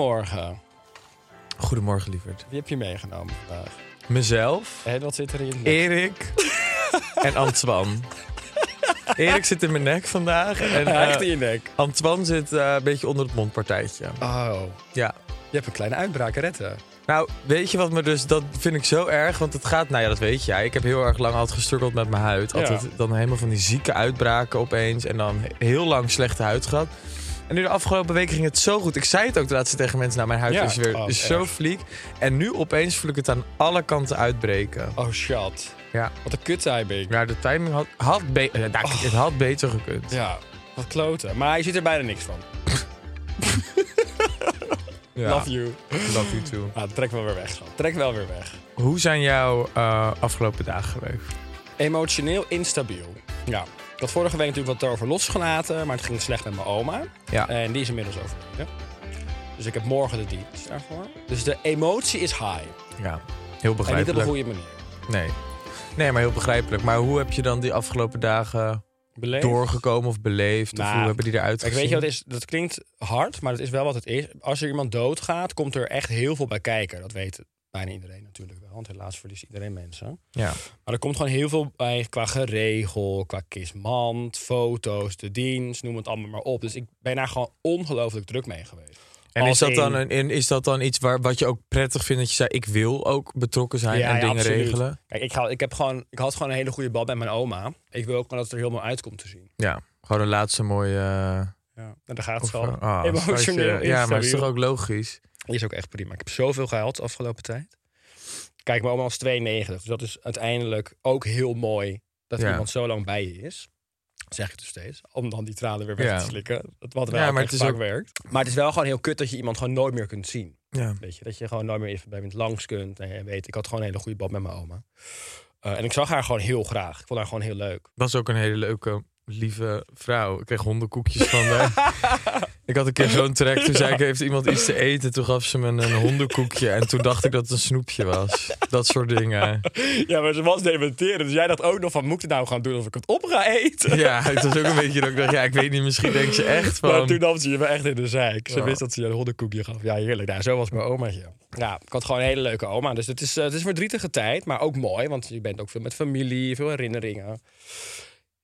Goedemorgen. Goedemorgen, lieverd. Wie heb je meegenomen vandaag? Mezelf, En wat zit er in? Erik en Antoine. Erik zit in mijn nek vandaag. En hijgt eh, in je nek. Antoine zit eh, een beetje onder het mondpartijtje. Oh, Ja. je hebt een kleine uitbraak, redden. Nou, weet je wat me dus... Dat vind ik zo erg, want het gaat... Nou ja, dat weet jij. Ik heb heel erg lang altijd gestruggeld met mijn huid. Ja. Altijd dan helemaal van die zieke uitbraken opeens. En dan heel lang slechte huid gehad. En nu de afgelopen weken ging het zo goed. Ik zei het ook de laatste tegen mensen. Nou, mijn huid Ja. is weer Oh, is zo fliek. En nu opeens voel ik het aan alle kanten uitbreken. Oh, shit. Ja. Wat een kut-timing. Ja, de timing had, had, be- eh, nou, het had beter gekund. Ja, wat kloten. Maar je ziet er bijna niks van. Ja. Love you. Love you too. Ah, trek wel weer weg, schat. Trek wel weer weg. Hoe zijn jouw eh, afgelopen dagen geweest? Emotioneel instabiel. Ja. Ik had vorige week natuurlijk wat over losgelaten, maar het ging slecht met mijn oma. Ja. En die is inmiddels overleden. Dus ik heb morgen de dienst daarvoor. Dus de emotie is high. Ja, heel En niet op begrijpelijk. de goede manier. Nee. nee, maar heel begrijpelijk. Maar hoe heb je dan die afgelopen dagen Beleefd. doorgekomen of beleefd? of Nou, hoe hebben die eruit gezien? weet je wat is? Dat klinkt hard, maar dat is wel wat het is. Als er iemand doodgaat, komt er echt heel veel bij kijken. Dat weet bijna iedereen natuurlijk wel. Want helaas verliest iedereen mensen. Ja. Maar er komt gewoon heel veel bij qua geregel, qua kistmand, foto's, de dienst, noem het allemaal maar op. Dus ik ben daar gewoon ongelooflijk druk mee geweest. En Als is dat, dan een, is dat dan iets waar, wat je ook prettig vindt? Dat je zei, ik wil ook betrokken zijn en dingen absoluut. regelen? Kijk, ik, ga, ik, heb gewoon, ik had gewoon een hele goede band met mijn oma. Ik wil ook gewoon dat het er helemaal uitkomt te zien. Ja, gewoon een laatste mooie... eh, Ja. En daar gaat het wel. eh, ah, Emotioneel schatje. Ja, maar het is toch ook logisch? Die is ook echt prima. Ik heb zoveel gehuild de afgelopen tijd. Kijk, mijn oma was 92. Dus dat is uiteindelijk ook heel mooi dat Ja. iemand zo lang bij je is. Zeg ik dus steeds. Om dan die tranen weer weg Ja. te slikken. Dat wat wel Ja, maar het is vaak ook- werkt. Maar het is wel gewoon heel kut dat je iemand gewoon nooit meer kunt zien. Ja. Weet je, dat je gewoon nooit meer even bij iemand langs kunt. En je weet, ik had gewoon een hele goede band met mijn oma. Eh, en ik zag haar gewoon heel graag. Ik vond haar gewoon heel leuk. was ook een hele leuke, lieve vrouw. Ik kreeg hondenkoekjes van haar. ik had een keer zo'n trek. Toen zei ik, heeft iemand iets te eten? Toen gaf ze me een hondenkoekje. En toen dacht ik dat het een snoepje was. Dat soort dingen. Ja, maar ze was dementeren. Dus jij dacht ook nog van, moet ik het nou gaan doen of ik het op ga eten? Ja, het was ook een beetje dat ik dacht, ja, ik weet niet, misschien denkt ze echt Maar van... toen nam ze je me echt in de zeik. Ze Ja. wist dat ze je een hondenkoekje gaf. Ja, heerlijk. Nou, zo was mijn omaatje. Ja, ik had gewoon een hele leuke oma. Dus het is, eh, het is verdrietige tijd, maar ook mooi. Want je bent ook veel met familie, veel herinneringen.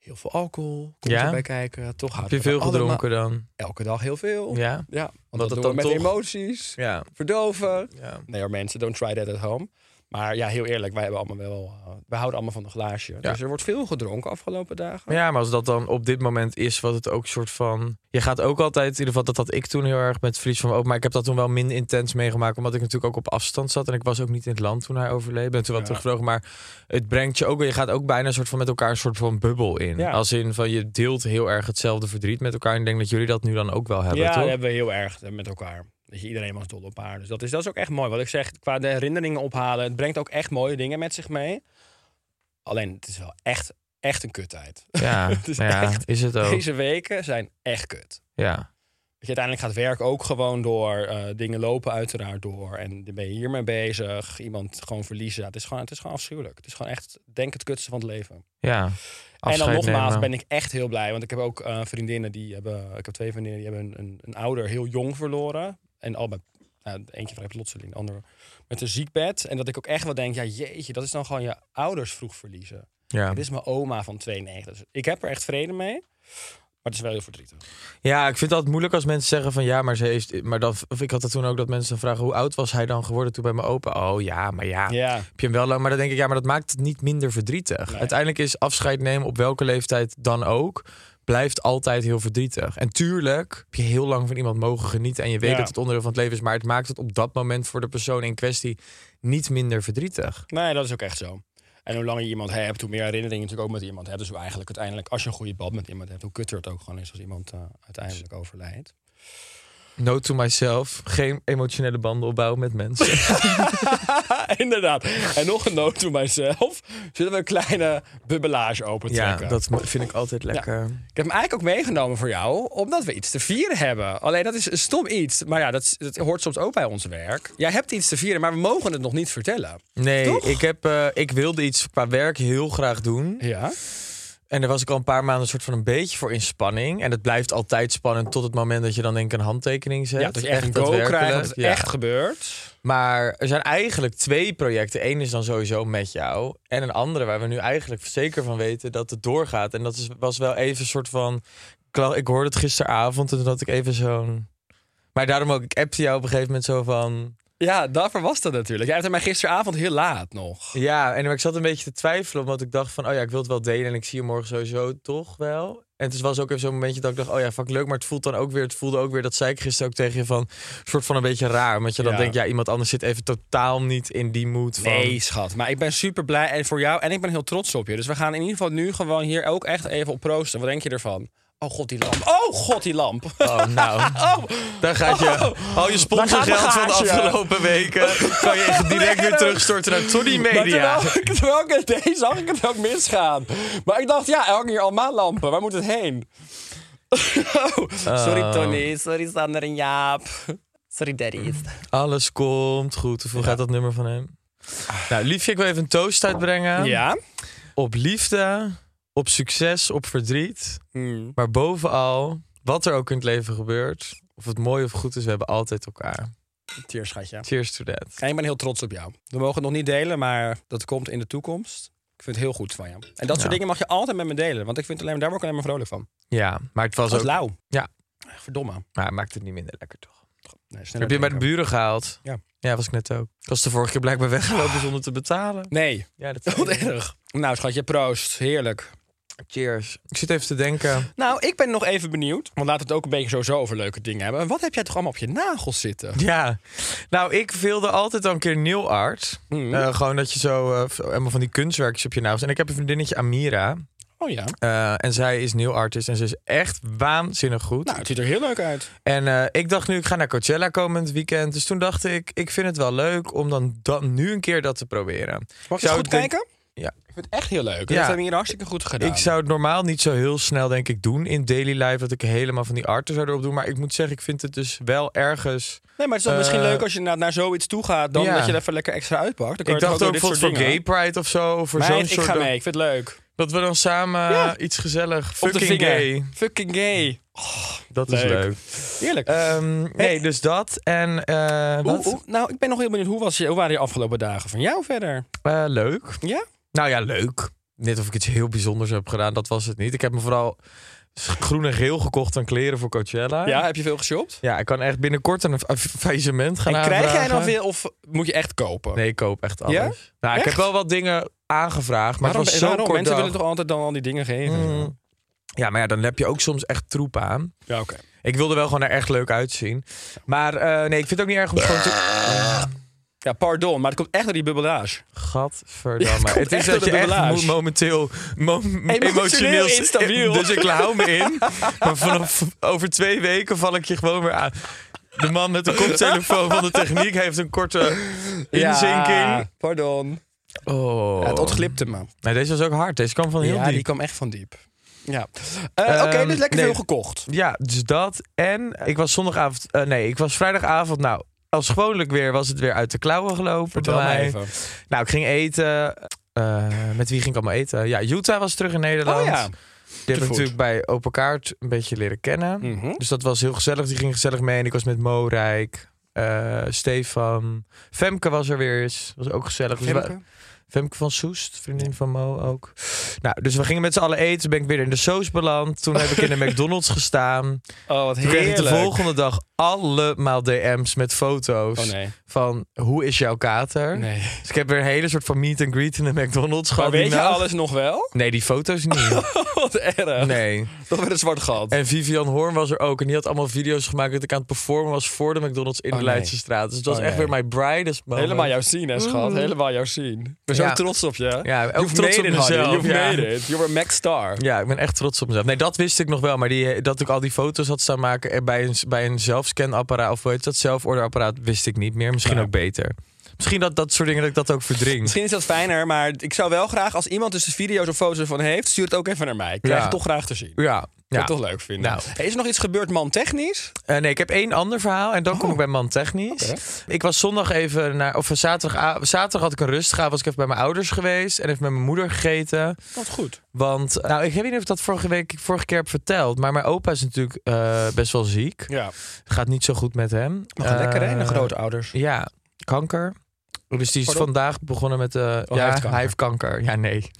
Heel veel alcohol komt Ja? erbij kijken. Toch Heb je veel gedronken dan? Elke dag heel veel. Ja? Ja, want Dat dat het doen we dan met toch- emoties. Ja. Verdoven. ja. Nee hoor mensen, don't try that at home. Maar ja, heel eerlijk, wij hebben allemaal wel... eh, wij houden allemaal van een glaasje. Dus er wordt veel gedronken afgelopen dagen. Ja, maar als dat dan op dit moment is, wat het ook soort van... Je gaat ook altijd, in ieder geval dat had ik toen heel erg met Fries van ook, maar ik heb dat toen wel minder intens meegemaakt, omdat ik natuurlijk ook op afstand zat en ik was ook niet in het land toen hij overleed. Ben toen wel Ja. teruggevlogen, maar het brengt je ook, je gaat ook bijna een soort van met elkaar een soort van bubbel in. Ja. Als in van je deelt heel erg hetzelfde verdriet met elkaar en ik denk dat jullie dat nu dan ook wel hebben, ja, toch? dat hebben we heel erg eh, met elkaar. Dat je iedereen was dol op haar. Dus dat is, dat is ook echt mooi. Wat ik zeg, qua de herinneringen ophalen, het brengt ook echt mooie dingen met zich mee. Alleen, het is wel echt, echt een kuttijd. Ja, Het is ja, echt- is het ook. Deze weken zijn echt kut. Ja. Dat je uiteindelijk gaat werk ook gewoon door. eh, dingen lopen uiteraard door. En dan ben je hiermee bezig. Iemand gewoon verliezen. Ja, het, is gewoon, het is gewoon afschuwelijk. Het is gewoon echt, denk het kutste van het leven. Ja. en dan nogmaals nemen. ben ik echt heel blij. Want ik heb ook eh, vriendinnen die hebben... Ik heb twee vriendinnen die hebben een, een, een ouder heel jong verloren. En allebei... Nou, eentje van heeft plotseling, de andere met een ziekbed. En dat ik ook echt wel denk, ja jeetje, dat is dan gewoon je ouders vroeg verliezen. Ja. Dit is mijn oma van 92. Dus ik heb er echt vrede mee. Maar het is wel heel verdrietig. Ja, ik vind het altijd moeilijk als mensen zeggen van ja, maar ze heeft. Maar dan, of ik had het toen ook dat mensen vragen hoe oud was hij dan geworden toen bij mijn opa? Oh ja, maar ja, Ja, heb je hem wel lang. Maar dan denk ik ja, maar dat maakt het niet minder verdrietig. Nee. Uiteindelijk is afscheid nemen op welke leeftijd dan ook blijft altijd heel verdrietig. En tuurlijk heb je heel lang van iemand mogen genieten en je weet Ja. dat het onderdeel van het leven is, maar het maakt het op dat moment voor de persoon in kwestie niet minder verdrietig. Nee, dat is ook echt zo. En hoe langer je iemand hebt, hoe meer herinneringen je natuurlijk ook met iemand hebt. Dus hoe eigenlijk uiteindelijk, als je een goede band met iemand hebt, hoe kutter het ook gewoon is als iemand eh, uiteindelijk overlijdt. Note to myself, geen emotionele banden opbouwen met mensen. Inderdaad. En nog een noot to myself. Zullen we een kleine bubbelage ja, opentrekken? dat vind ik altijd lekker. Ik heb hem eigenlijk ook meegenomen voor jou, omdat we iets te vieren hebben. Alleen dat is een stom iets. Maar ja, dat, hoort soms ook bij ons werk. Jij hebt iets te vieren, maar we mogen het nog niet vertellen. Nee, Toch? ik, heb, eh, ik wilde iets qua werk heel graag doen. Ja? En daar was ik al een paar maanden een soort van een beetje voor in spanning. En het blijft altijd spannend tot het moment dat je dan denk ik een handtekening zet. Ja, dat je echt een go krijgt, dat het Ja. echt gebeurt. Maar er zijn eigenlijk twee projecten. Eén is dan sowieso met jou. En een andere waar we nu eigenlijk zeker van weten dat het doorgaat. En dat is, was wel even een soort van... Ik hoorde het gisteravond en toen had ik even zo'n... Maar daarom ook, ik appte jou op een gegeven moment zo van... Ja, daarvoor was dat natuurlijk. Jij hebt mij gisteravond heel laat nog. Ja, en ik zat een beetje te twijfelen, omdat ik dacht van, oh ja, ik wil het wel delen en ik zie je morgen sowieso toch wel. En het was ook even zo'n momentje dat ik dacht, oh ja, fuck leuk, maar het voelt dan ook weer, het voelde ook weer, dat zei ik gisteren ook tegen je van, een soort van een beetje raar, omdat je dan Ja. denkt, ja, iemand anders zit even totaal niet in die mood van. Nee, schat. Maar ik ben super blij en voor jou en ik ben heel trots op je. Dus we gaan in ieder geval nu gewoon hier ook echt even op proosten. Wat denk je ervan? Oh god, die lamp. Oh god, die lamp. Oh, nou, daar gaat je, al je sponsorgeld van de afgelopen weken, kan je direct weer terugstorten naar Maar Media. terwijl, ik- terwijl ik het deed, zag ik het ook misgaan. Maar ik dacht, ja, er hangen hier allemaal lampen. Waar moet het heen? Sorry Tony, sorry Sander en Jaap. Sorry daddies. Alles komt goed. Hoeveel gaat dat nummer van hem? Nou, Liefje, ik wil even een toast uitbrengen. Ja? Op liefde, op succes, op verdriet. Hmm. Maar bovenal, wat er ook in het leven gebeurt, of het mooi of goed is, we hebben altijd elkaar. Cheers, schatje. Cheers to that. En ik ben heel trots op jou. We mogen het nog niet delen, maar dat komt in de toekomst. Ik vind het heel goed van je. En dat soort dingen mag je altijd met me delen. Want ik vind alleen, daar word ik alleen maar vrolijk van. Ja, maar het was is ook... lauw. Ja. Verdomme. Maar het maakt het niet minder lekker, toch? Nee, Heb je bij de buren gehaald? Ja. Ja, was ik net ook. Ik was de vorige keer blijkbaar weggelopen zonder te betalen. Nee, Ja, dat wat erg. Nou, schatje, proost. Heerlijk. Cheers. Ik zit even te denken. Nou, ik ben nog even benieuwd. Want laten we het ook een beetje sowieso over leuke dingen hebben. Wat heb jij toch allemaal op je nagels zitten? Ja, nou, ik wilde altijd al een keer nail art. Mhm. Eh, gewoon dat je zo eh, helemaal van die kunstwerkjes op je nagels. En ik heb een vriendinnetje, Amira. Oh ja. Eh, en zij is nail artist en ze is echt waanzinnig goed. Nou, het ziet er heel leuk uit. En ik dacht nu, ik ga naar Coachella komend weekend. Dus toen dacht ik, ik vind het wel leuk om dan, dan nu een keer dat te proberen. Mag je Zou goed kijken? Ja. Ik vind het echt heel leuk. Ja. Dat hebben hier hartstikke goed gedaan. Ik zou het normaal niet zo heel snel, denk ik, doen in daily life. Dat ik helemaal van die arten zou erop doen. Maar ik moet zeggen, ik vind het dus wel ergens... Nee, maar het is dan misschien Eh, leuk als je naar, naar zoiets toe gaat... dan ja. dat je er even lekker extra uitpakt. Dan kan Ik dacht ook soort voor. Gay Pride of zo. Voor zo'n ik soort... ga mee. Ik vind het leuk. Dat we dan samen Ja. iets gezellig. Fucking gay. Fucking gay. Dat is Leuk. Heerlijk. Ehm, nee, dus dat. En hoe- nou, ik ben nog heel benieuwd. Hoe, was je, hoe waren je afgelopen dagen van jou verder? Eh, leuk. Ja? Nou ja, leuk. Net of ik iets heel bijzonders heb gedaan, dat was het niet. Ik heb me vooral groen en geel gekocht aan kleren voor Coachella. Ja, heb je veel geshopt? Ja, ik kan echt binnenkort een fa- faillissement gaan En krijg jij dan veel of moet je echt kopen? Nee, ik koop echt alles. Ja? Nou, ik heb wel wat dingen aangevraagd, maar waarom, het was zo kort Mensen dag. willen toch altijd dan al die dingen geven? Mm. Ja, maar ja, dan heb je ook soms echt troep aan. Ja, oké. Ik wilde wel gewoon er echt leuk uitzien. Maar eh, nee, ik vind het ook niet erg om gewoon te... Ja, pardon, maar het komt echt door die bubbelage. Gadverdamme. Ja, het is echt dat je echt momenteel mo- emotioneel instabiel. Dus ik hou me in. Maar vanaf over twee weken val ik je gewoon weer aan. De man met de koptelefoon van de techniek heeft een korte inzinking. Ja, pardon. Oh. Ja, het ontglipte me. Nee, deze was ook hard. Deze kwam van heel ja, diep. die kwam echt van diep. Ja. Eh, Oké, Ehm, dus lekker nee. veel gekocht. Ja, dus dat. En ik was zondagavond... eh, nee, ik was vrijdagavond... Nou, als gewoonlijk weer was het weer uit de klauwen gelopen Vertel mij. even. Nou, ik ging eten. Eh, met wie ging ik allemaal eten? Ja, Utah was terug in Nederland. Oh ja. Die heb ik natuurlijk bij Open Kaart een beetje leren kennen. Mhm. Dus dat was heel gezellig. Die ging gezellig mee. En ik was met Mo Rijk, eh, Stefan. Femke was er weer eens. Was ook gezellig. Dus Femke? Femke van Soest, vriendin van Mo ook. Nou, dus we gingen met z'n allen eten. Toen ben ik weer in de Soos beland. Toen heb ik in de McDonald's gestaan. Oh, wat Toen kreeg ik de volgende dag allemaal DM's met foto's Oh nee. van hoe is jouw kater. Nee. Dus ik heb weer een hele soort van meet and greet in de McDonald's Maar gehad. weet je alles nog wel? Nee, die foto's niet. wat erg. nee. Dat werd een zwart gat. En Vivian Hoorn was er ook. En die had allemaal video's gemaakt dat ik aan het performen was voor de McDonald's in Oh, de nee. Leidse straat. Dus het was Oh, echt nee. weer mijn brightest moment. Helemaal jouw zien, hè, schat. Helemaal jouw. Ik ben trots op je. Ja, ook You've trots op mezelf. Ja. made it. You're a Mac star. Ja, ik ben echt trots op mezelf. Nee, dat wist ik nog wel. Maar die, dat ik al die foto's had staan maken en bij een, bij een zelfscanapparaat... of hoe heet dat, zelfordeerapparaat, wist ik niet meer. Misschien ook beter. Misschien dat dat soort dingen dat ik dat ook verdring. Misschien is dat fijner, maar ik zou wel graag, als iemand dus video's of foto's ervan heeft, stuur het ook even naar mij. Ik krijg Ja. het toch graag te zien. Ja, ja. het toch leuk vinden. Nou. Hey, is er nog iets gebeurd, man, technisch? Eh, nee, ik heb één ander verhaal en dan kom Oh. ik bij Man Technisch. Oké. Ik was zondag even naar, of zaterdag, zaterdag had ik een rustgave, was ik even bij mijn ouders geweest en even met mijn moeder gegeten. Wat goed. Want, nou, ik weet niet of ik dat vorige week, vorige keer heb verteld, maar mijn opa is natuurlijk eh, best wel ziek. Ja. Gaat niet zo goed met hem. Nog een lekker, hè, de Eh, grootouders. Ja, kanker. Dus die is Pardon? vandaag begonnen met... eh Oh, ja, hij heeft kanker. hij heeft kanker. Ja, nee.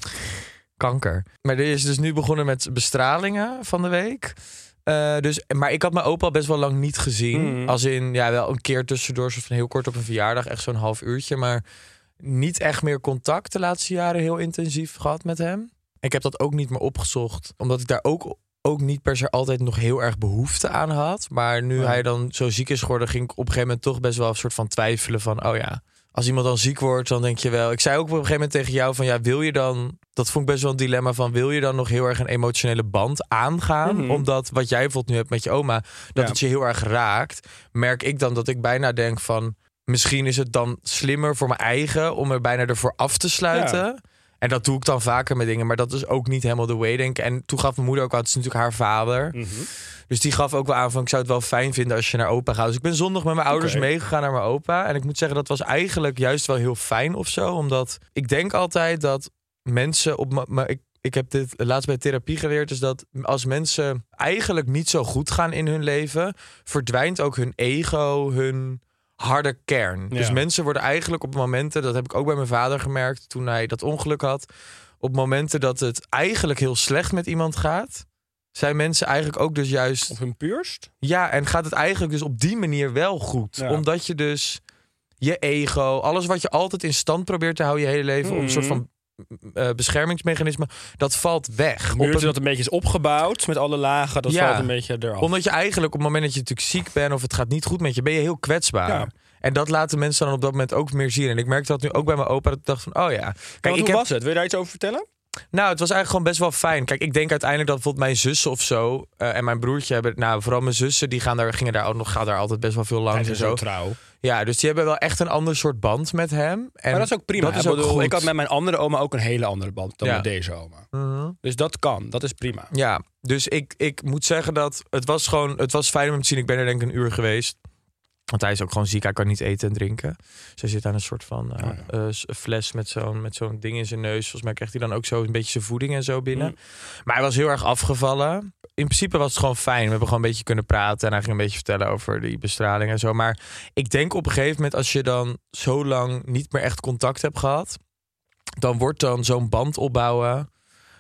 Kanker. Maar die is dus nu begonnen met bestralingen van de week. Eh, dus, maar ik had mijn opa al best wel lang niet gezien. Mhm. Als in, ja, wel een keer tussendoor, soort van heel kort op een verjaardag. Echt zo'n half uurtje. Maar niet echt meer contact de laatste jaren heel intensief gehad met hem. Ik heb dat ook niet meer opgezocht. Omdat ik daar ook, ook niet per se altijd nog heel erg behoefte aan had. Maar nu hij dan zo ziek is geworden, ging ik op een gegeven moment toch best wel een soort van twijfelen van, oh ja, als iemand dan ziek wordt, dan denk je wel. Ik zei ook op een gegeven moment tegen jou van, ja, wil je dan? Dat vond ik best wel een dilemma van, wil je dan nog heel erg een emotionele band aangaan? Mhm. Omdat wat jij bijvoorbeeld nu hebt met je oma, dat Ja. het je heel erg raakt. Merk ik dan dat ik bijna denk van, misschien is het dan slimmer voor mijn eigen om er bijna ervoor af te sluiten. En dat doe ik dan vaker met dingen, maar dat is ook niet helemaal de way, denk. En toen gaf mijn moeder ook al, het is natuurlijk haar vader. Mhm. Dus die gaf ook wel aan van ik zou het wel fijn vinden als je naar opa gaat. Dus ik ben zondag met mijn ouders meegegaan naar mijn opa. En ik moet zeggen, dat was eigenlijk juist wel heel fijn of zo. Omdat ik denk altijd dat mensen op... ma- Maar ik, ik heb dit laatst bij therapie geleerd. Is dat als mensen eigenlijk niet zo goed gaan in hun leven... verdwijnt ook hun ego, hun harde kern. Dus mensen worden eigenlijk op momenten... Dat heb ik ook bij mijn vader gemerkt toen hij dat ongeluk had. Op momenten dat het eigenlijk heel slecht met iemand gaat... zijn mensen eigenlijk ook dus juist Op hun puurst? ja, en gaat het eigenlijk dus op die manier wel goed. Ja. Omdat je dus je ego, alles wat je altijd in stand probeert te houden je hele leven, op een soort van eh, beschermingsmechanisme, dat valt weg. Op een- dat een beetje is opgebouwd met alle lagen, dat Ja. valt een beetje eraf. omdat je eigenlijk op het moment dat je natuurlijk ziek bent of het gaat niet goed met je, ben je heel kwetsbaar. Ja. En dat laten mensen dan op dat moment ook meer zien. En ik merkte dat nu ook bij mijn opa. Dat ik dacht van, oh ja. Kijk, hoe ik heb, was het? Wil je daar iets over vertellen? Nou, het was eigenlijk gewoon best wel fijn. Kijk, ik denk uiteindelijk dat bijvoorbeeld mijn zussen of zo eh, en mijn broertje hebben, nou, vooral mijn zussen, die gaan daar, gingen daar ook nog, gaan daar altijd best wel veel langs en zo. trouw. Ja, dus die hebben wel echt een ander soort band met hem. En maar dat is ook prima. Dat is ook bedoel, goed. ik had met mijn andere oma ook een hele andere band dan Ja. met deze oma. Mhm. Dus dat kan, dat is prima. Ja, dus ik, ik moet zeggen dat het was gewoon, het was fijn om te zien. Ik ben er denk ik een uur geweest. Want hij is ook gewoon ziek, hij kan niet eten en drinken. Dus hij zit aan een soort van eh, Oh ja. eh, fles met zo'n, met zo'n ding in zijn neus. Volgens mij krijgt hij dan ook zo een beetje zijn voeding en zo binnen. Mm. Maar hij was heel erg afgevallen. In principe was het gewoon fijn. We hebben gewoon een beetje kunnen praten. En hij ging een beetje vertellen over die bestraling en zo. Maar ik denk op een gegeven moment, als je dan zo lang niet meer echt contact hebt gehad, dan wordt dan zo'n band opbouwen.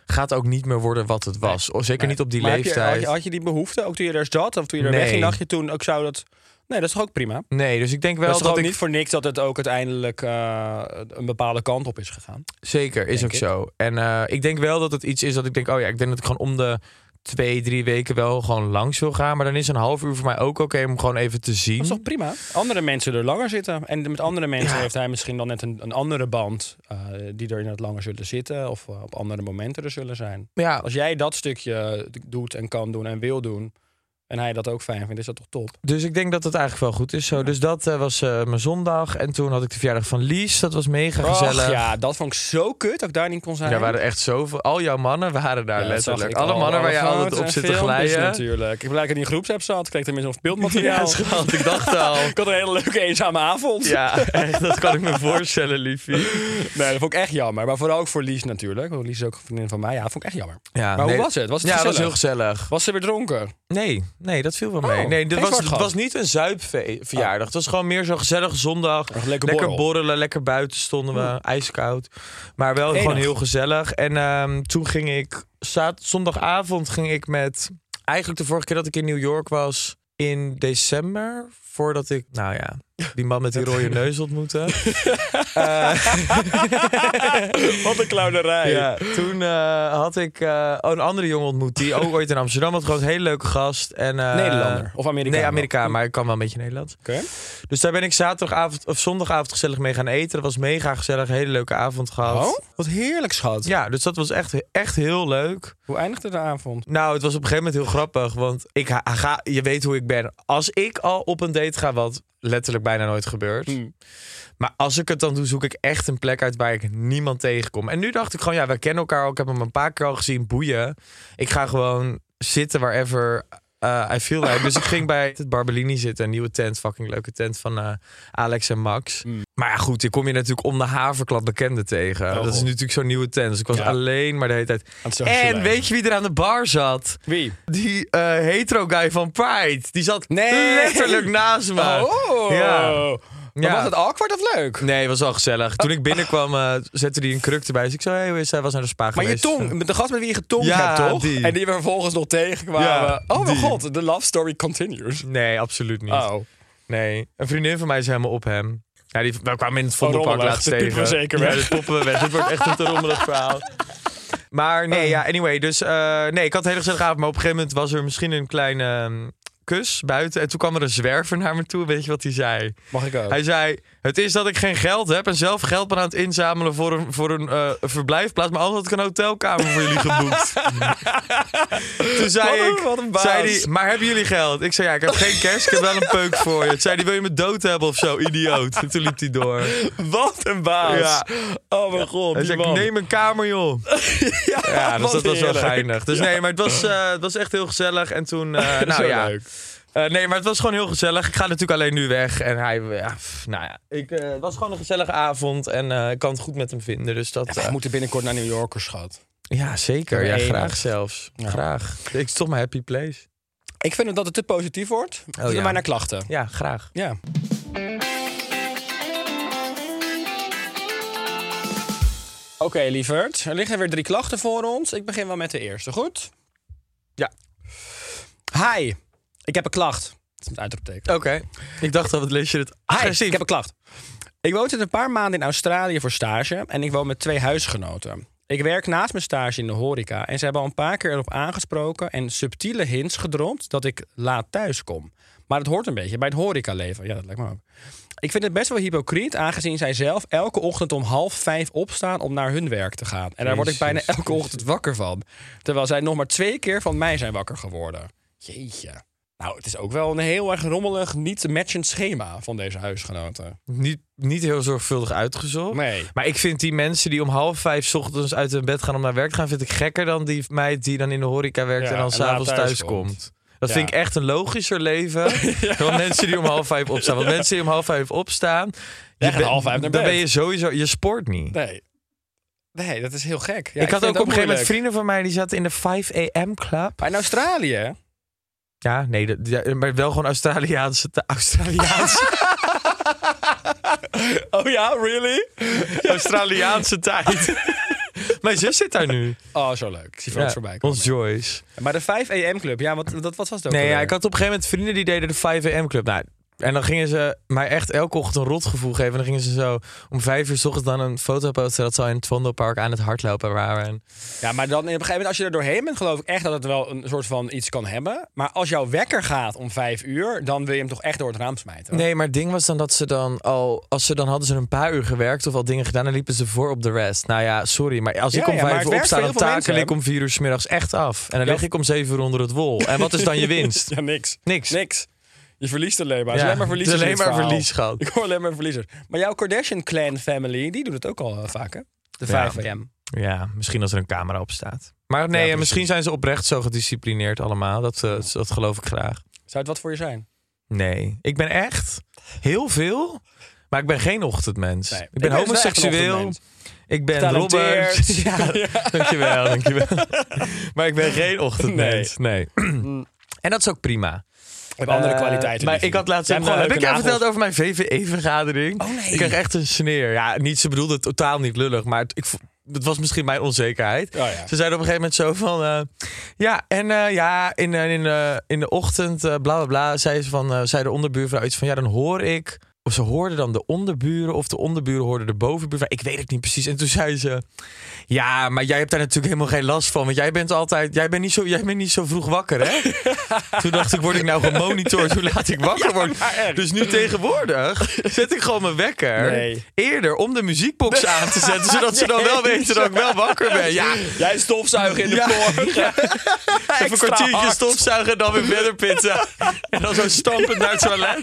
Gaat ook niet meer worden wat het was. Oh, Zeker Nee. niet op die Maar leeftijd. had, je, had je die behoefte, ook toen je er zat? Of toen je er Nee. wegging, dacht je toen ook zou dat... Nee, dat is toch ook prima? Nee, dus ik denk wel het is dat gewoon ik... niet voor niks dat het ook uiteindelijk eh, een bepaalde kant op is gegaan. Zeker, is ook ik. zo. En eh, ik denk wel dat het iets is dat ik denk... Oh ja, ik denk dat ik gewoon om de twee, drie weken wel gewoon langs wil gaan. Maar dan is een half uur voor mij ook oké om gewoon even te zien. Dat is toch prima? Andere mensen er langer zitten. En met andere mensen Ja. heeft hij misschien dan net een, een andere band... eh, die er inderdaad langer zullen zitten. Of op andere momenten er zullen zijn. Ja, Als jij dat stukje doet en kan doen en wil doen... en hij dat ook fijn vindt, is dat toch top? dus ik denk dat het eigenlijk wel goed is zo. Dus dat eh, was eh, mijn zondag. En toen had ik de verjaardag van Lies. Dat was mega gezellig. Ja, dat vond ik zo kut dat ik daar niet kon zijn. Er waren echt zoveel... Al jouw mannen waren daar Ja, letterlijk. Alle al. mannen waar je foto's altijd op zit te glijden. natuurlijk. Ik ik in die groepsapp zat. Kreeg tenminste nog beeldmateriaal. Ja, schat, ik dacht al. ik had een hele leuke eenzame avond. Ja, echt, dat kan ik me voorstellen, liefie. Nee, dat vond ik echt jammer. Maar vooral ook voor Lies natuurlijk. Want Lies is ook een vriendin van mij. Ja, dat vond ik echt jammer. Ja, Maar nee. hoe was het? Was het Ja, gezellig? was heel gezellig. Was ze weer dronken? Nee, nee, dat viel wel Oh, mee. Nee, geen was, het was niet een zuipverjaardag. Het was gewoon meer zo'n gezellige zondag. Lekker Lekker borrel. borrelen, lekker buiten stonden we, ijskoud. Maar wel Enig. gewoon heel gezellig. En ehm, toen ging ik, zat, zondagavond ging ik met, eigenlijk de vorige keer dat ik in New York was, in december, voordat ik, nou ja, die man met die rode neus ontmoette. Wat een clownerij. Ja, toen eh, had ik oh, een andere jongen ontmoet die ook ooit in Amsterdam had. Gewoon een hele leuke gast. En, Nederlander of Amerikaan? Nee, Amerikaan, maar ik kan wel een beetje Nederlands. Oké. Dus daar ben ik zaterdagavond of zondagavond gezellig mee gaan eten. Dat was mega gezellig, hele leuke avond gehad. Oh, wat heerlijk, schat. Ja, dus dat was echt, echt heel leuk. Hoe eindigde de avond? Nou, het was op een gegeven moment heel grappig. Want ik ga, je weet hoe ik ben. Als ik al op een date ga, wat letterlijk bijna nooit gebeurt. Hmm. Maar als ik het dan doe, zoek ik echt een plek uit waar ik niemand tegenkom. En nu dacht ik gewoon, ja, we kennen elkaar al. Ik heb hem een paar keer al gezien, boeien. Ik ga gewoon zitten wherever uh, I feel like. Dus ik ging bij het Barbellini zitten, een nieuwe tent. Fucking leuke tent van uh, Alex en Max. Mm. Maar ja, goed, ik kom je natuurlijk om de haverklap bekenden tegen. Oh, dat is natuurlijk zo'n nieuwe tent. Dus ik was Ja. alleen maar de hele tijd... En weet je wie er aan de bar zat? Wie? Die eh, hetero guy van Pride. Die zat Nee. letterlijk naast me. Oh. Ja. Maar Ja. was het awkward of leuk? Nee, het was wel gezellig. Toen ik binnenkwam, eh, zette hij een kruk erbij. Dus ik zei, hey, hoe is hij? was naar de spa Maar je geweest. tong, de gast met wie je getongd Ja, hebt, toch? die. En die we vervolgens nog tegenkwamen. Ja, oh mijn die. god, de love story continues. Nee, absoluut niet. Oh, Nee, een vriendin van mij is helemaal op hem. Ja, die, we kwamen in het Oh, Vondelpark rommelig. laatst Dit tegen. piepen we zeker ja, weg. dit poppen we weg. dit wordt echt een te rommelig verhaal. Maar nee, ja, anyway. Dus eh, nee, ik had een hele gezellige avond. Maar op een gegeven moment was er misschien een kleine ehm, kus buiten. En toen kwam er een zwerver naar me toe. Weet je wat hij zei? mag ik ook? Hij zei, het is dat ik geen geld heb en zelf geld ben aan het inzamelen voor een, voor een eh, verblijfplaats. Maar anders had ik een hotelkamer voor jullie geboekt. Toen zei Wat een- ik, wat een baas. zei die, maar hebben jullie geld? Ik zei, ja, ik heb geen cash, ik heb wel een peuk voor je. Toen zei die, wil je me dood hebben of zo, idioot? En toen liep hij door. Wat een baas. Ja. Oh mijn god, Hij zei, man. neem een kamer, joh. ja, Ja, dus dat was wel geinig. Dus nee, maar het was, eh, het was echt heel gezellig. En toen, eh, nou ja, leuk. Eh, nee, maar het was gewoon heel gezellig. Ik ga natuurlijk alleen nu weg. En hij, ja, pff, nou ja, ik, eh, het was gewoon een gezellige avond. En eh, ik kan het goed met hem vinden. Dus dat, We moeten binnenkort naar New Yorkers, schat. ja, zeker. Ja, Enig. graag zelfs. Ja. Graag. Het is toch mijn happy place. Ik vind dat het te positief wordt. Oh, ja. maar naar klachten. Ja, graag. Ja. Oké, lieverd. Er liggen weer drie klachten voor ons. Ik begin wel met de eerste, goed? Ja. Hi, ik heb een klacht. Dat is uitroepteken. Oké. Ik dacht al, wat lees je het Hi, agressief. ik heb een klacht. Ik woon sinds een paar maanden in Australië voor stage en ik woon met twee huisgenoten. Ik werk naast mijn stage in de horeca en ze hebben al een paar keer erop aangesproken en subtiele hints gedropt dat ik laat thuis kom. Maar het hoort een beetje bij het horecaleven. Ja, dat lijkt me ook. Ik vind het best wel hypocriet, aangezien zij zelf elke ochtend om half vijf opstaan om naar hun werk te gaan. En daar word ik bijna elke ochtend wakker van. Terwijl zij nog maar twee keer van mij zijn wakker geworden. Jeetje. Nou, het is ook wel een heel erg rommelig, niet matchend schema van deze huisgenoten. Niet, niet heel zorgvuldig uitgezocht. Nee. Maar ik vind die mensen die om half vijf 's ochtends uit hun bed gaan om naar werk te gaan... vind ik gekker dan die meid die dan in de horeca werkt Ja, en dan s'avonds thuis thuis komt. komt. Dat Ja. vind ik echt een logischer leven dan mensen die om half vijf opstaan. Want mensen die om half vijf opstaan... Je bent- half vijf naar Dan bed. ben je sowieso... Je sport niet. Nee. Nee, dat is heel gek. Ja, ik had ook op een gegeven moment vrienden van mij... die zaten in de 5 a.m. club. Maar in Australië? Ja, nee, dat- ja, maar wel gewoon Australiaanse... Australiaanse, Oh ja, really? Australiaanse tijd. Mijn zus zit daar nu. Oh, zo leuk. Ik zie foto's voorbij komen. ons Joyce. Maar de 5 AM club, ja, wat, wat, wat was het ook Nee, ja, ik had op een gegeven moment vrienden die deden de 5 am club. Nou, en dan gingen ze mij echt elke ochtend een rotgevoel geven. En dan gingen ze zo om vijf uur s ochtends dan een foto posten... dat ze al in het Vondelpark aan het hardlopen waren. En Ja, maar dan op een gegeven moment, als je er doorheen bent, geloof ik echt dat het wel een soort van iets kan hebben. Maar als jouw wekker gaat om 5 uur, dan wil je hem toch echt door het raam smijten? Nee, maar het ding was dan dat ze dan al... Als ze dan hadden ze een paar uur gewerkt of al dingen gedaan... dan liepen ze voor op de rest. Nou ja, sorry, maar als Ja, ik om ja, vijf uur opsta... dan takel ik om vier uur s middags echt af. En dan Ja. lig ik om zeven uur onder het wol. En wat is dan je winst? Ja, niks. Niks. Niks. Je verliest alleen maar. Ja, alleen maar verliezers. is alleen maar verlies, schat. Ik hoor alleen maar verliezers. Maar jouw Kardashian clan family, die doet het ook al eh, vaak, hè? De Ja. 5 AM. Ja, misschien als er een camera op staat. Maar nee, Ja, precies. misschien zijn ze oprecht zo gedisciplineerd allemaal. Dat, eh, dat geloof ik graag. Zou het wat voor je zijn? Nee, ik ben echt heel veel, maar ik ben geen ochtendmens. Nee. ik ben Ik dus homoseksueel. ik ben. Robert. Ja, dankjewel, dankjewel. maar ik ben geen ochtendmens. Nee. En dat is ook prima. Hebben andere Eh, kwaliteiten. Maar ik had laatst ook gewoon, heb ik jou verteld over mijn VVE-vergadering? Oh, nee. Ik kreeg echt een sneer. Ja, niet, ze bedoelde het totaal niet lullig, maar het, ik, het was misschien mijn onzekerheid. Oh, ja. Ze zeiden op een gegeven moment zo van... eh, ja, en eh, ja, in, in, in de ochtend, bla bla bla, zei, ze van, zei de onderbuurvrouw iets van... Ja, dan hoor ik... Of ze hoorden dan de onderburen of de onderburen hoorden de bovenbuurvrouw. Ik weet het niet precies. En toen zei ze... Ja, maar jij hebt daar natuurlijk helemaal geen last van. Want jij bent altijd... Jij bent niet zo, jij bent niet zo vroeg wakker, hè? toen dacht ik, word ik nou gemonitord hoe laat ik wakker word? maar echt. Dus nu tegenwoordig zet ik gewoon mijn wekker. Nee. Eerder om de muziekbox aan te zetten. Zodat ze dan wel weten dat ik wel wakker ben. Ja, Jij stofzuigen in de Ja. poort. Even een kwartiertje hard. stofzuigen en dan weer verder pitten. En dan zo stampend naar het toilet.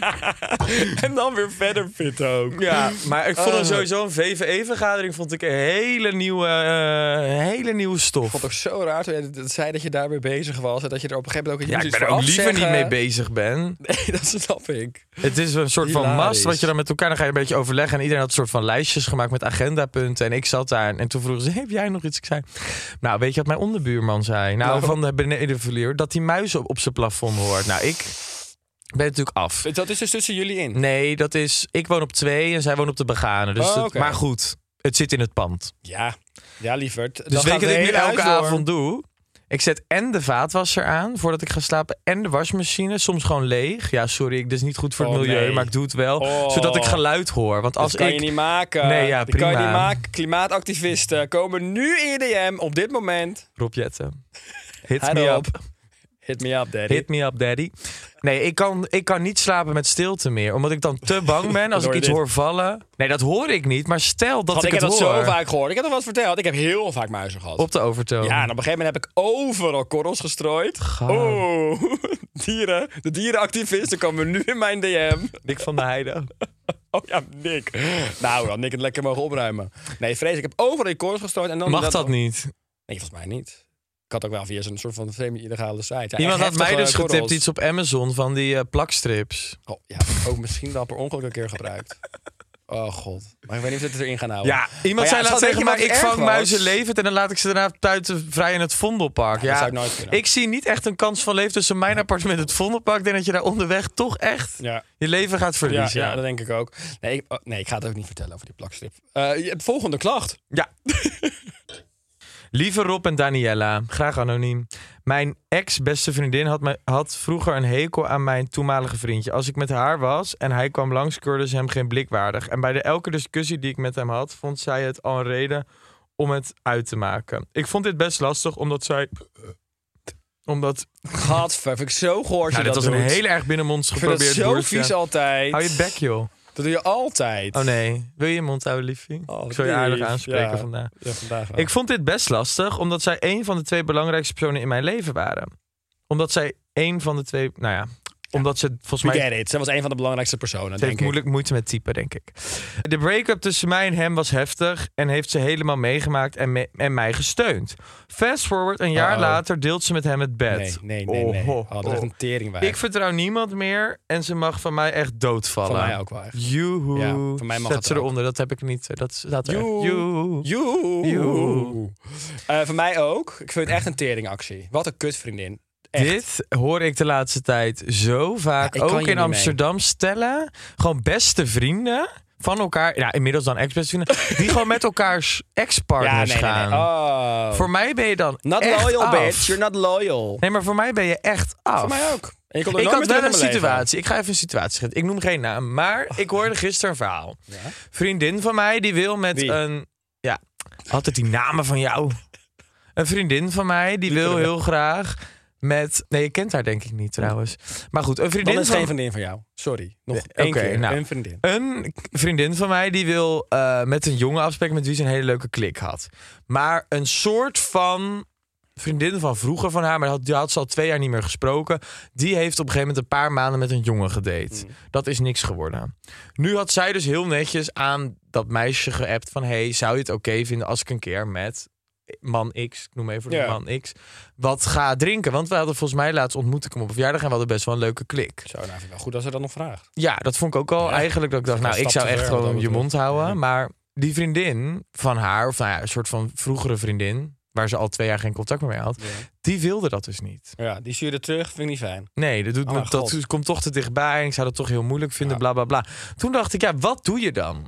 En dan weer verder pitten ook. Ja, maar ik vond Oh. sowieso een VVE-vergadering vond ik een hele nieuwe, eh, hele nieuwe stof. Ik vond het ook zo raar toen je dat zei dat je daarmee bezig was. En dat je er op een gegeven moment ook Ja, ik iets ben er ook liever niet mee bezig ben. Nee, dat snap ik. Het is een soort van mast wat je dan met elkaar... dan ga je een beetje overleggen. En iedereen had een soort van lijstjes gemaakt met agendapunten. En ik zat daar en toen vroegen ze... heb jij nog iets? Ik zei... Nou, weet je wat mijn onderbuurman zei? Nou, Nou. van de benedenverlier... dat die muis op, op zijn plafond hoort. Nou, ik ben natuurlijk af. Dat is dus tussen jullie in. Nee, dat is... Ik woon op twee en zij woont op de begane. Dus Oh, maar goed, het zit in het pand. Ja, ja lieverd. Dus Dan weet gaat je wat ik nu elke door. avond doe? Ik zet en de vaatwasser aan voordat ik ga slapen. En de wasmachine. Soms gewoon leeg. Ja, sorry, ik- dit is niet goed voor het Oh, milieu. nee. Maar ik doe het wel. Oh. Zodat ik geluid hoor. Want als dat kan ik. je niet maken. Nee, ja, dat kan je prima. niet maken. Klimaatactivisten komen nu in je DM op dit moment. Rob Jetten. Hit Hi, me up. Hit me up, daddy. Hit me up, daddy. Nee, ik kan, ik kan niet slapen met stilte meer. Omdat ik dan te bang ben als ik Hoor iets dit? hoor vallen. Nee, dat hoor ik niet. Maar stel dat ik, ik heb dat hoor. zo vaak gehoord. Ik heb dat wat verteld. Ik heb heel vaak muizen gehad. Op de overtoon. Ja, en op een gegeven moment heb ik overal korrels gestrooid. Oh, dieren. De dierenactivisten komen nu in mijn DM. Nick van de Heide. Oh ja, Nick. Nou, dan Nick het lekker mogen opruimen. Nee, vrees, ik heb overal die korrels gestrooid. En dan Mag dat niet? Nee, volgens mij niet. Ik had ook wel via zo'n soort van semi-illegale site. Iemand had mij dus getipt korrels. iets op Amazon van die eh, plakstrips. Oh, ja, ook misschien wel per ongeluk een keer gebruikt. Oh god. Maar ik weet niet of we het erin gaan houden. Ja, iemand ja, zei zal tegen mij, ik vang was. muizen levend en dan laat ik ze daarna buiten vrij in het Vondelpark. Ja, Ja, dat zou ik nooit kunnen. ik zie niet echt een kans van leven tussen mijn appartement en het Vondelpark. Ik denk dat je daar onderweg toch echt Ja, je leven gaat verliezen. ja, dat denk ik ook. Nee ik, oh, nee, ik ga het ook niet vertellen over die plakstrip. Eh, je hebt volgende klacht. Ja. Lieve Rob en Daniella, graag anoniem. Mijn ex-beste vriendin had, me, had vroeger een hekel aan mijn toenmalige vriendje. Als ik met haar was en hij kwam langs, keurde ze hem geen blik waardig. En bij de elke discussie die ik met hem had, vond zij het al een reden om het uit te maken. Ik vond dit best lastig, omdat zij... Omdat... Gadver, ik zo Nou, je dit dat was een heel erg binnenmonds Ik vind het geprobeerd zo woordje. vies altijd. Hou je bek, joh. Dat doe je altijd. Oh nee, wil je je mond houden, liefie? Oh, ik zal je aardig aanspreken Ja. vandaag. Ja, vandaag wel. Ik vond dit best lastig, omdat zij een van de twee belangrijkste personen in mijn leven waren. Omdat zij een van de twee, nou ja, omdat ze volgens We mij. get it. Zij was een van de belangrijkste personen, Ze denk heeft ik. moeilijk moeite met typen, denk ik. De break-up tussen mij en hem was heftig en heeft ze helemaal meegemaakt en, me- en mij gesteund. Fast forward, een jaar Uh-oh. later deelt ze met hem het bed. Nee, nee, nee, nee. Oh, Oh, dat is echt een teringwijf. Ik vertrouw niemand meer en ze mag van mij echt doodvallen. Van mij ook wel echt. Joehoe. Ja, van mij mag Zet het ze ook. eronder, dat heb ik niet. Dat staat er. echt. Joe. Joe. Joe. Joe. Eh, voor mij ook. Ik vind het echt een teringactie. Wat een kutvriendin. Echt. Dit hoor ik de laatste tijd zo vaak. Ja, ik ook in Amsterdam stellen. Gewoon beste vrienden van elkaar. Ja, inmiddels dan ex-beste vrienden. die gewoon met elkaars Ja, ex-partners nee, nee, gaan. nee. Oh. Voor mij ben je dan Not echt loyal, af. bitch. You're not loyal. Nee, maar voor mij ben je echt af. Voor mij ook. Ik nooit had wel een situatie. Ik ga even een situatie schetsen. Ik noem geen naam. Maar ik hoorde gisteren een verhaal. Ja? Vriendin van mij die wil met Wie? een... Ja, altijd die namen van jou. Een vriendin van mij die wil heel graag met... Nee, je kent haar denk ik niet trouwens. Maar goed, een vriendin is van... geen vriendin van jou. Sorry. Nog Nee, één keer. nou. Een vriendin. Een vriendin van mij die wil eh, met een jongen afspreken met wie ze een hele leuke klik had. Maar een soort van vriendin van vroeger van haar, maar die had, die had ze al twee jaar niet meer gesproken. Die heeft op een gegeven moment een paar maanden met een jongen gedate. Dat is niks geworden. Nu had zij dus heel netjes aan dat meisje geappt van... hey, zou je het oké vinden als ik een keer met man X, ik noem even de Ja. man X... wat ga drinken? Want we hadden volgens mij laatst ontmoet ik hem op een verjaardag... en we hadden best wel een leuke klik. Zo, nou vind ik wel goed als ze dat nog vraagt. Ja, dat vond ik ook al Ja. eigenlijk dat ik dacht, nou, ik zou echt gewoon je mond houden. Ja. Maar die vriendin van haar, of nou ja, een soort van vroegere vriendin waar ze al twee jaar geen contact meer mee had, die wilde dat dus niet. Ja, die stuurde terug, vind ik niet fijn. Nee, dat, doet Oh me, dat komt toch te dichtbij. Ik zou dat toch heel moeilijk vinden, bla bla bla. Toen dacht ik, ja, wat doe je dan?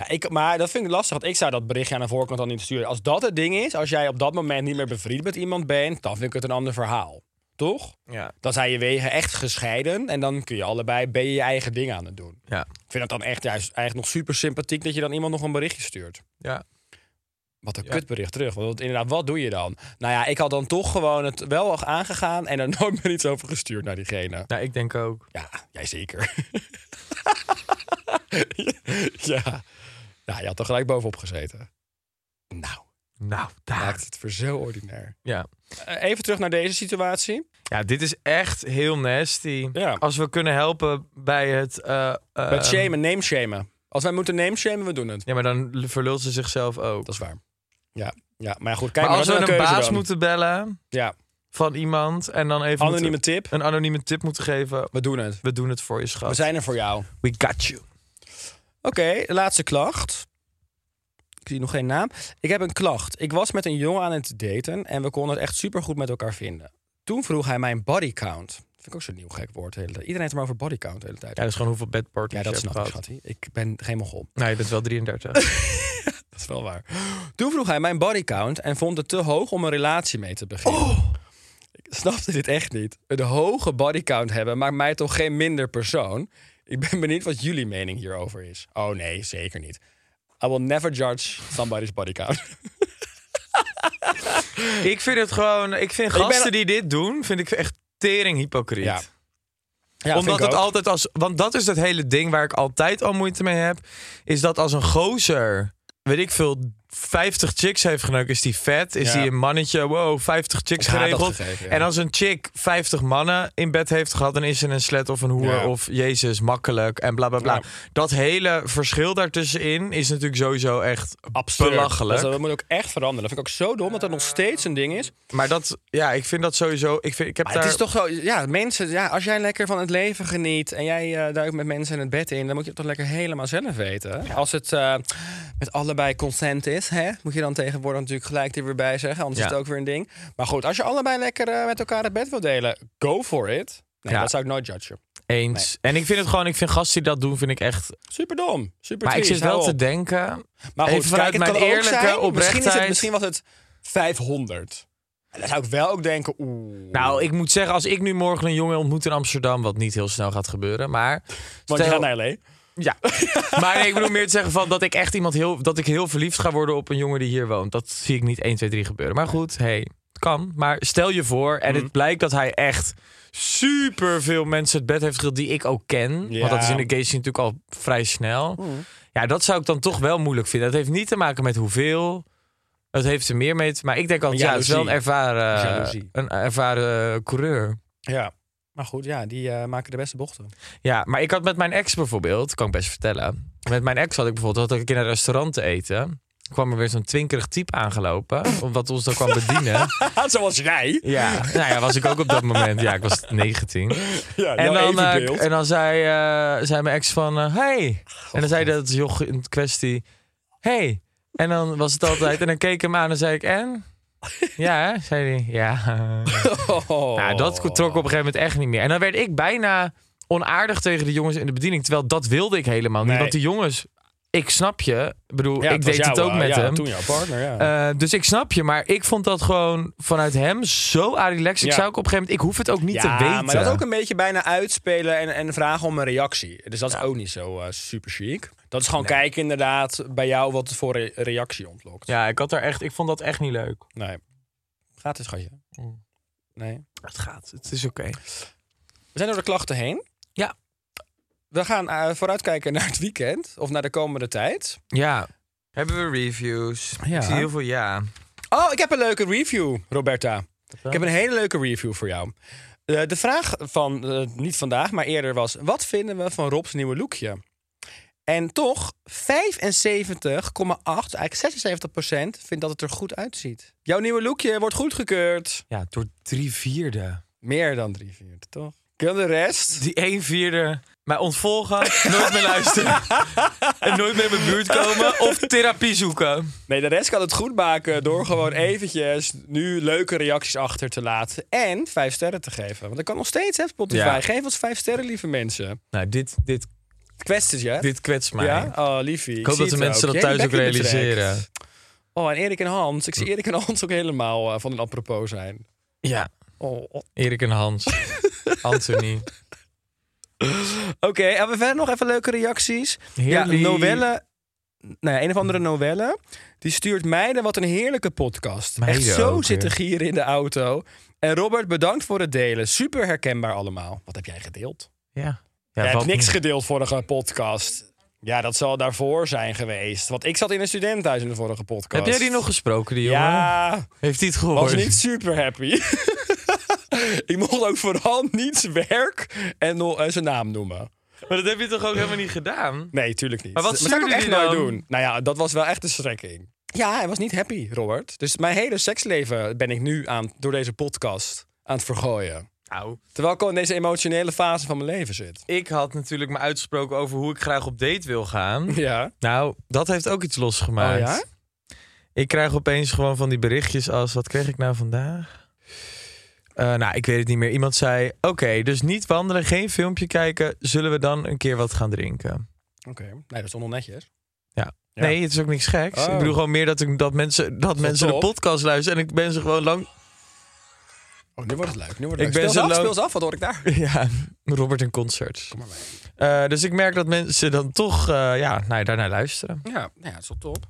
Ja, ik, maar dat vind ik lastig, want ik zou dat berichtje aan de voorkant dan niet sturen. Als dat het ding is, als jij op dat moment niet meer bevriend met iemand bent, dan vind ik het een ander verhaal. Toch? Ja. Dan zijn je wegen echt gescheiden en dan kun je allebei ben je je eigen ding aan het doen. Ja. Ik vind het dan echt juist eigenlijk nog super sympathiek dat je dan iemand nog een berichtje stuurt. Ja. Wat een Ja. kutbericht terug. Want inderdaad, wat doe je dan? Nou ja, ik had dan toch gewoon het wel aangegaan en er nooit meer iets over gestuurd naar diegene. Nou, ik denk ook. Ja, jij zeker. ja. Ja, je had er gelijk bovenop gezeten. Nou, Nou, daar. maakt het voor zo ordinair. Ja. Eh, even terug naar deze situatie. ja, dit is echt heel nasty. Ja. Als we kunnen helpen bij het... eh, eh, Het shamen, name shamen. Als wij moeten name shamen, we doen het. Ja, maar dan verlult ze zichzelf ook. Dat is waar. Ja, ja maar ja, goed, kijk maar als we een baas dan? moeten bellen Ja, van iemand en dan even anonieme moeten- tip. een anonieme tip moeten geven. We doen het. We doen het voor je schat. We zijn er voor jou. We got you. Oké, laatste klacht. Ik zie nog geen naam. Ik heb een klacht. Ik was met een jongen aan het daten en we konden het echt supergoed met elkaar vinden. Toen vroeg hij mijn body count. Dat vind ik ook zo'n nieuw gek woord hele tijd. Iedereen heeft het maar over body count de hele tijd. Ja, dat is gewoon hoeveel bedparties Ja, dat snap ik, schatje. Ik ben geen mogol. Nee, je bent wel 33. Dat is wel waar. Toen vroeg hij mijn body count en vond het te hoog om een relatie mee te beginnen. Oh. Ik snapte dit echt niet. Een hoge body count hebben maakt mij toch geen minder persoon. Ik ben benieuwd wat jullie mening hierover is. Oh nee, zeker niet. I will never judge somebody's body count. ik vind het gewoon... Ik vind gasten die dit doen, vind ik echt tering hypocriet. Ja. Ja, Omdat het ook. altijd als... Want dat is het hele ding waar ik altijd al moeite mee heb. Is dat als een gozer, weet ik veel, 50 chicks heeft geneukt, is die vet? Is Ja. die een mannetje, wow, 50 chicks geregeld? gegeven, ja. En als een chick 50 mannen in bed heeft gehad, dan is ze een slet of een hoer Ja. of jezus, makkelijk en bla bla bla. Ja. Dat hele verschil daartussenin is natuurlijk sowieso echt Absurd. belachelijk. Dat, dat moet ook echt veranderen. Dat vind ik ook zo dom dat dat nog steeds een ding is. Maar dat, ja, ik vind dat sowieso. Ik, vind, ik heb Maar daar. het is toch zo, ja, mensen, ja, als jij lekker van het leven geniet en jij eh, duikt met mensen in het bed in, dan moet je het toch lekker helemaal zelf weten. Als het eh, met allebei consent is, hè, moet je dan tegenwoordig natuurlijk gelijk er weer bij zeggen, anders Ja. is het ook weer een ding. Maar goed, als je allebei lekker eh, met elkaar het bed wil delen, go for it. Nee, Ja. dat zou ik nooit judgen. Eens. En ik vind het gewoon, ik vind gasten die dat doen, vind ik echt. Super dom, super Maar ik zit wel te denken. Maar goed, even vanuit kijk, mijn eerlijke zijn, Misschien, is oprechtheid. het, misschien was het 500. En dan zou ik wel ook denken, oeh. Nou, ik moet zeggen, als ik nu morgen een jongen ontmoet in Amsterdam, wat niet heel snel gaat gebeuren, maar. want je stel- gaat naar L.A. Ja. maar nee, ik bedoel meer te zeggen van dat ik echt iemand heel. dat ik heel verliefd ga worden op een jongen die hier woont. Dat zie ik niet 1, 2, 3 gebeuren. Maar goed, hey, het kan. Maar stel je voor, en Mhm. het blijkt dat hij echt super veel mensen het bed heeft gedeeld die ik ook ken. Ja. Want dat is in de gay scene natuurlijk al vrij snel. Mhm. Ja, dat zou ik dan toch wel moeilijk vinden. Het heeft niet te maken met hoeveel. Het heeft er meer mee te Maar ik denk altijd, ja, het is wel een ervaren, een ervaren coureur. Ja. Maar goed, ja, die eh, maken de beste bochten. Ja, maar ik had met mijn ex bijvoorbeeld, kan ik best vertellen. Met mijn ex had ik bijvoorbeeld, had ik naar een restaurant te eten. kwam er weer zo'n twinkerig type aangelopen, wat ons dan kwam bedienen. Zoals jij. Ja, nou ja, was ik ook op dat moment. Ja, ik was 19. Ja, En dan, eh, en dan zei, eh, zei mijn ex van, hey. En dan zei dat joch in kwestie, hey. En dan was het altijd, en dan keek ik hem aan en zei ik, en? Ja, hè? zei hij, ja. Oh. Nou, dat trok op een gegeven moment echt niet meer. En dan werd ik bijna onaardig tegen de jongens in de bediening. Terwijl dat wilde ik helemaal niet. Nee. Want die jongens, ik snap je. Ik bedoel, Ja, ik deed het ook eh, met ja, hem. toen jouw partner, ja. Eh, dus ik snap je, maar ik vond dat gewoon vanuit hem zo relaxed. Ik zou ook op een gegeven moment, ik hoef het ook niet te weten. maar dat ook een beetje bijna uitspelen en, en vragen om een reactie. Dus dat is ook niet zo eh, super chic. Dat is gewoon kijken inderdaad bij jou wat voor re- reactie ontlokt. Ja, ik had er echt, ik vond dat echt niet leuk. Nee. Gaat het, schatje? Mm. Nee. Het gaat, het is oké. We zijn door de klachten heen. Ja. We gaan eh, vooruitkijken naar het weekend. Of naar de komende tijd. Ja. Hebben we reviews? Ja. Ik zie heel veel ja. Oh, ik heb een leuke review, Roberta. Ik heb een hele leuke review voor jou. Eh, de vraag van, eh, niet vandaag, maar eerder was... Wat vinden we van Rob's nieuwe lookje? En toch 75,8, eigenlijk 76% vindt dat het er goed uitziet. Jouw nieuwe lookje wordt goedgekeurd. Ja, door drie vierde. Meer dan drie vierde, toch? Kan de rest? Die een vierde mij ontvolgen, nooit meer luisteren. en nooit meer in mijn buurt komen of therapie zoeken. Nee, de rest kan het goed maken door gewoon eventjes nu leuke reacties achter te laten. En vijf sterren te geven. Want dat kan nog steeds, hè, Spotify. Ja. Geef ons vijf sterren, lieve mensen. Nou, dit, dit, Kwetst je? dit kwetst mij. Ja? Oh, liefie. Ik hoop dat de mensen dat thuis ook realiseren. Oh, en Erik en Hans. Ik zie Erik en Hans ook helemaal eh, van een apropos zijn. Ja, Oh, oh. Erik en Hans. Anthony. Oké, en we verder nog even leuke reacties. Heerlijk. Ja, Novelle. Nou ja, een of andere novelle. Die stuurt meiden wat een heerlijke podcast. Meiden Echt zo zitten gieren in de auto. En Robert, bedankt voor het delen. Super herkenbaar allemaal. Wat heb jij gedeeld? Ja. ja jij hebt niks niet. gedeeld vorige podcast. Ja, dat zal daarvoor zijn geweest. Want ik zat in een studentenhuis in de vorige podcast. Heb jij die nog gesproken, die jongen? Ja, Heeft hij het gehoord? was niet super happy. ik mocht ook vooral niet zijn werk en nog en zijn naam noemen. Maar dat heb je toch ook helemaal niet gedaan? Nee, tuurlijk niet. Maar wat zou ik ook stuurde echt die nooit dan? doen. Nou ja, dat was wel echt een strekking. Ja, hij was niet happy, Robert. Dus mijn hele seksleven ben ik nu aan, door deze podcast aan het vergooien. Nou, Terwijl ik al in deze emotionele fase van mijn leven zit. ik had natuurlijk me uitgesproken over hoe ik graag op date wil gaan. Ja. Nou, dat heeft ook iets Oh losgemaakt. ja? Ik krijg opeens gewoon van die berichtjes als... Wat kreeg ik nou vandaag? Eh, nou, ik weet het niet meer. Iemand zei... Oké, dus niet wandelen, geen filmpje kijken. Zullen we dan een keer wat gaan drinken? Oké. Nee, dat is toch nog netjes. Ja. Ja. Nee, het is ook niks geks. Oh. Ik bedoel gewoon meer dat, ik, dat mensen, dat mensen de podcast luisteren. En ik ben ze gewoon lang... Oh, nu wordt het leuk. Nu wordt Ik het ben leuk. Speel zo eens af, speel af. Wat hoor ik daar? Ja, Robert in concerts. Kom maar mee. Eh, dus ik merk dat mensen dan toch eh, ja, nou, daarnaar luisteren. Ja, nou ja, dat is wel top.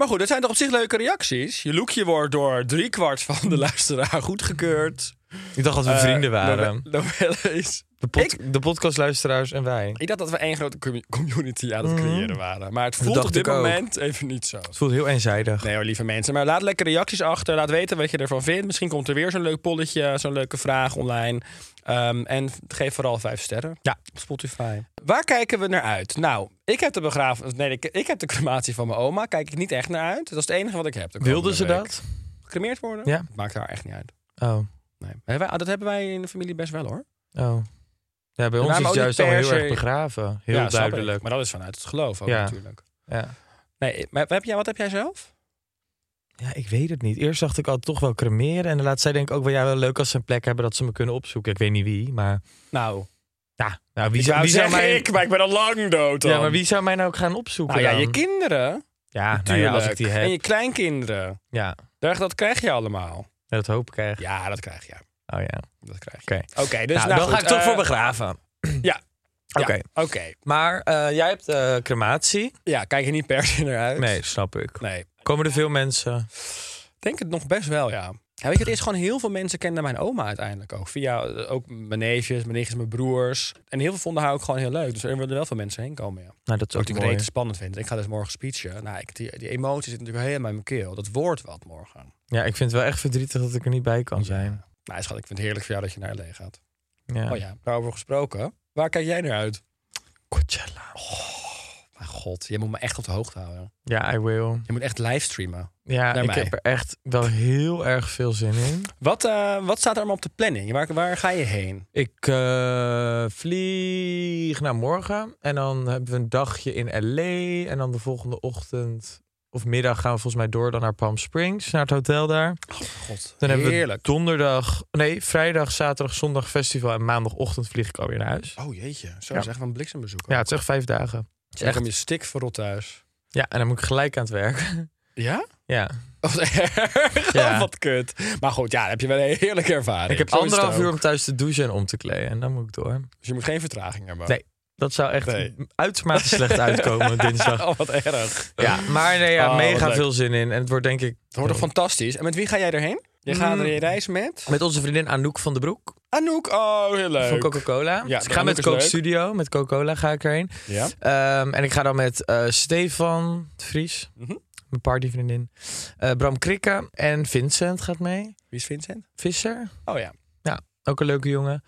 Maar goed, dat zijn toch op zich leuke reacties. Je lookje wordt door driekwart van de luisteraar goedgekeurd. Ik dacht dat we Eh, vrienden waren. nove- Novelle is... De, pod, de podcastluisteraars en wij. Ik dacht dat we één grote commu- community aan het Mhm. creëren waren. Maar het voelt op dit ook. moment even niet zo. Het voelt heel eenzijdig. Nee hoor, lieve mensen. Maar laat lekker reacties achter. Laat weten wat je ervan vindt. Misschien komt er weer zo'n leuk polletje, zo'n leuke vraag online. Ehm, en geef vooral vijf sterren Ja. op Spotify. Waar kijken we naar uit? Nou, ik heb de begrafenis... Nee, ik, ik heb de crematie van mijn oma. Kijk ik niet echt naar uit. Dat is het enige wat ik heb. de Wilden ze week. dat? Gecremeerd worden? Ja. Maakt daar echt niet uit. Oh, Nee. Wij- dat hebben wij in de familie best wel hoor. oh. Ja, bij ons is het juist al heel se- erg begraven. Heel Ja, duidelijk. Maar dat is vanuit het geloof ook Ja. natuurlijk. Ja. Nee, maar heb jij, wat heb jij zelf? ja, ik weet het niet. Eerst dacht ik al toch wel cremeren. En de laatste zei denk ik ook wel, ja, wel leuk als ze een plek hebben dat ze me kunnen opzoeken. Ik weet niet wie, maar... Nou, Ja, nou, wie zou, wie zou mij... ik, maar ik ben al lang dood dan. Ja, maar wie zou mij nou ook gaan opzoeken Nou ja, dan? je kinderen. Ja, nou Tuurlijk. ja, als ik die heb. En je kleinkinderen. Ja, Daar, dat krijg je allemaal. dat hoop ik echt. Ja, dat krijg je. Oh ja. Dat krijg je. Oké. Dus nou, nou dan goed, ga ik toch eh, voor begraven. Ja. Oké. Ja, Oké. Maar eh, jij hebt eh, crematie. Ja, kijk je niet per se naar uit. Nee, snap ik. Nee. Komen er veel mensen? Ik denk het nog best wel, ja. ja weet je, het is gewoon heel veel mensen kenden mijn oma uiteindelijk ook. Via eh, ook mijn neefjes, mijn nichtjes, mijn broers. En heel veel vonden haar ook gewoon heel leuk. Dus er willen wel veel mensen heen komen, ja. Nou, dat is Wat ook ik mooi. spannend vind. Ik ga dus morgen speechen. Nou, ik, die, die emotie zit natuurlijk helemaal in mijn keel. Dat wordt wat morgen. Ja, ik vind het wel echt verdrietig dat ik er niet bij kan zijn. Nou, schat, ik vind het heerlijk voor jou dat je naar LA gaat. Ja. Oh ja, daarover gesproken. Waar kijk jij naar uit? Coachella. Mijn god, je moet me echt op de hoogte houden. Ja, I will. Je moet echt livestreamen. Ja, ik mij. heb er echt wel heel erg veel zin in. Wat, eh, wat staat er allemaal op de planning? Waar, waar ga je heen? Ik eh, vlieg naar morgen en dan hebben we een dagje in LA. En dan de volgende ochtend of middag gaan we volgens mij door dan naar Palm Springs, naar het hotel daar. God, Dan hebben we heerlijk. donderdag, nee, vrijdag, zaterdag, zondag festival en maandagochtend vlieg ik alweer naar huis. Oh jeetje, zo Ja. is echt een bliksembezoek. Ja, het is echt vijf dagen. Het is echt om je stik verrot thuis. Ja, en dan moet ik gelijk aan het werk. Ja? ja. Wat erg. Ja. Wat kut. Maar goed, ja, dan heb je wel een heerlijke ervaring. Ik heb Zo anderhalf uur om thuis te douchen en om te kleden. En dan moet ik door. Dus je moet geen vertraging hebben. Nee. Dat zou echt Nee. uitermate slecht uitkomen dinsdag. Oh, wat erg. Ja, maar nee, ja, Oh, mega veel zin in. En het wordt denk ik Het wordt toch fantastisch. En met wie ga jij erheen? Je gaat Mm. er reis met? met onze vriendin Anouk van den Broek Anouk. Oh, heel leuk. van Coca-Cola. Ja, dus ik ga Anouk met Coke leuk. Studio, met Coca-Cola ga ik erheen. Ja. Ehm, en ik ga dan met eh, Stefan de Vries, Mhm. mijn partyvriendin. Eh Bram Krikke en Vincent gaat mee. Wie is Vincent? Visser, Oh ja. Ook een leuke jongen.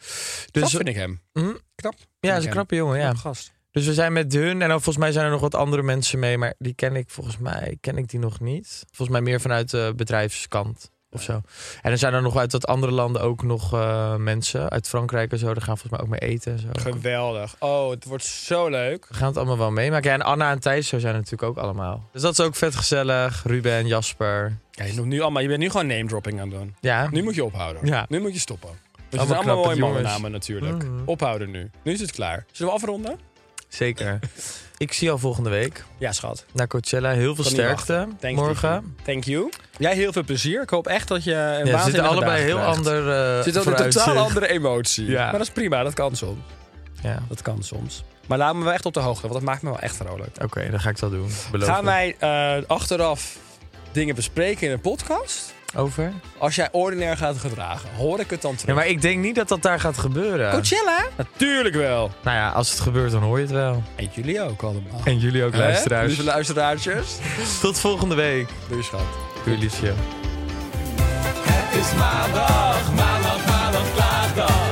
Dus dat vind ik hem. Mhm. Knap. ja, is een knappe jongen, ja. Gast. Dus we zijn met hun en dan volgens mij zijn er nog wat andere mensen mee, maar die ken ik volgens mij ken ik die nog niet. Volgens mij meer vanuit de bedrijfskant. Of zo. En er zijn er nog uit wat andere landen ook nog eh, mensen. Uit Frankrijk en zo. Daar gaan volgens mij ook mee eten en zo. Geweldig. Oh, het wordt zo leuk. We gaan het allemaal wel meemaken. Ja, en Anna en Thijs zo zijn natuurlijk ook allemaal. Dus dat is ook vet gezellig. Ruben, Jasper. Ja, je, noemt nu allemaal, je bent nu gewoon name dropping aan het doen. Ja, Nu moet je ophouden. Ja. Nu moet je stoppen. Allemaal zijn allemaal mooie mannennamen natuurlijk. Mhm. Ophouden nu. Nu is het klaar. Zullen we afronden? zeker. Ik zie jou volgende week Ja, schat. naar Coachella. Heel veel sterkte morgen. Thank you. Jij heel veel plezier. Ik hoop echt dat je een Ja, zitten allebei heel krijgt. ander uh, zit ook een totaal andere emotie. Ja. Maar dat is prima. Dat kan soms. Ja, Dat kan soms. Maar laat me wel echt op de hoogte, want dat maakt me wel echt vrolijk. oké, dan ga ik dat doen. Beloof Gaan wij eh, achteraf dingen bespreken in een podcast? Over? Als jij ordinair gaat gedragen, hoor ik het dan terug. Ja, maar ik denk niet dat dat daar gaat gebeuren. Coachella? Natuurlijk wel. Nou ja, als het gebeurt, dan hoor je het wel. En jullie ook allemaal. En jullie ook, Hè? luisteraars. Lieve luisteraartjes. Tot volgende week. Doei schat. Doei, liefje. Het is maandag, maandag, maandag, klaagdag.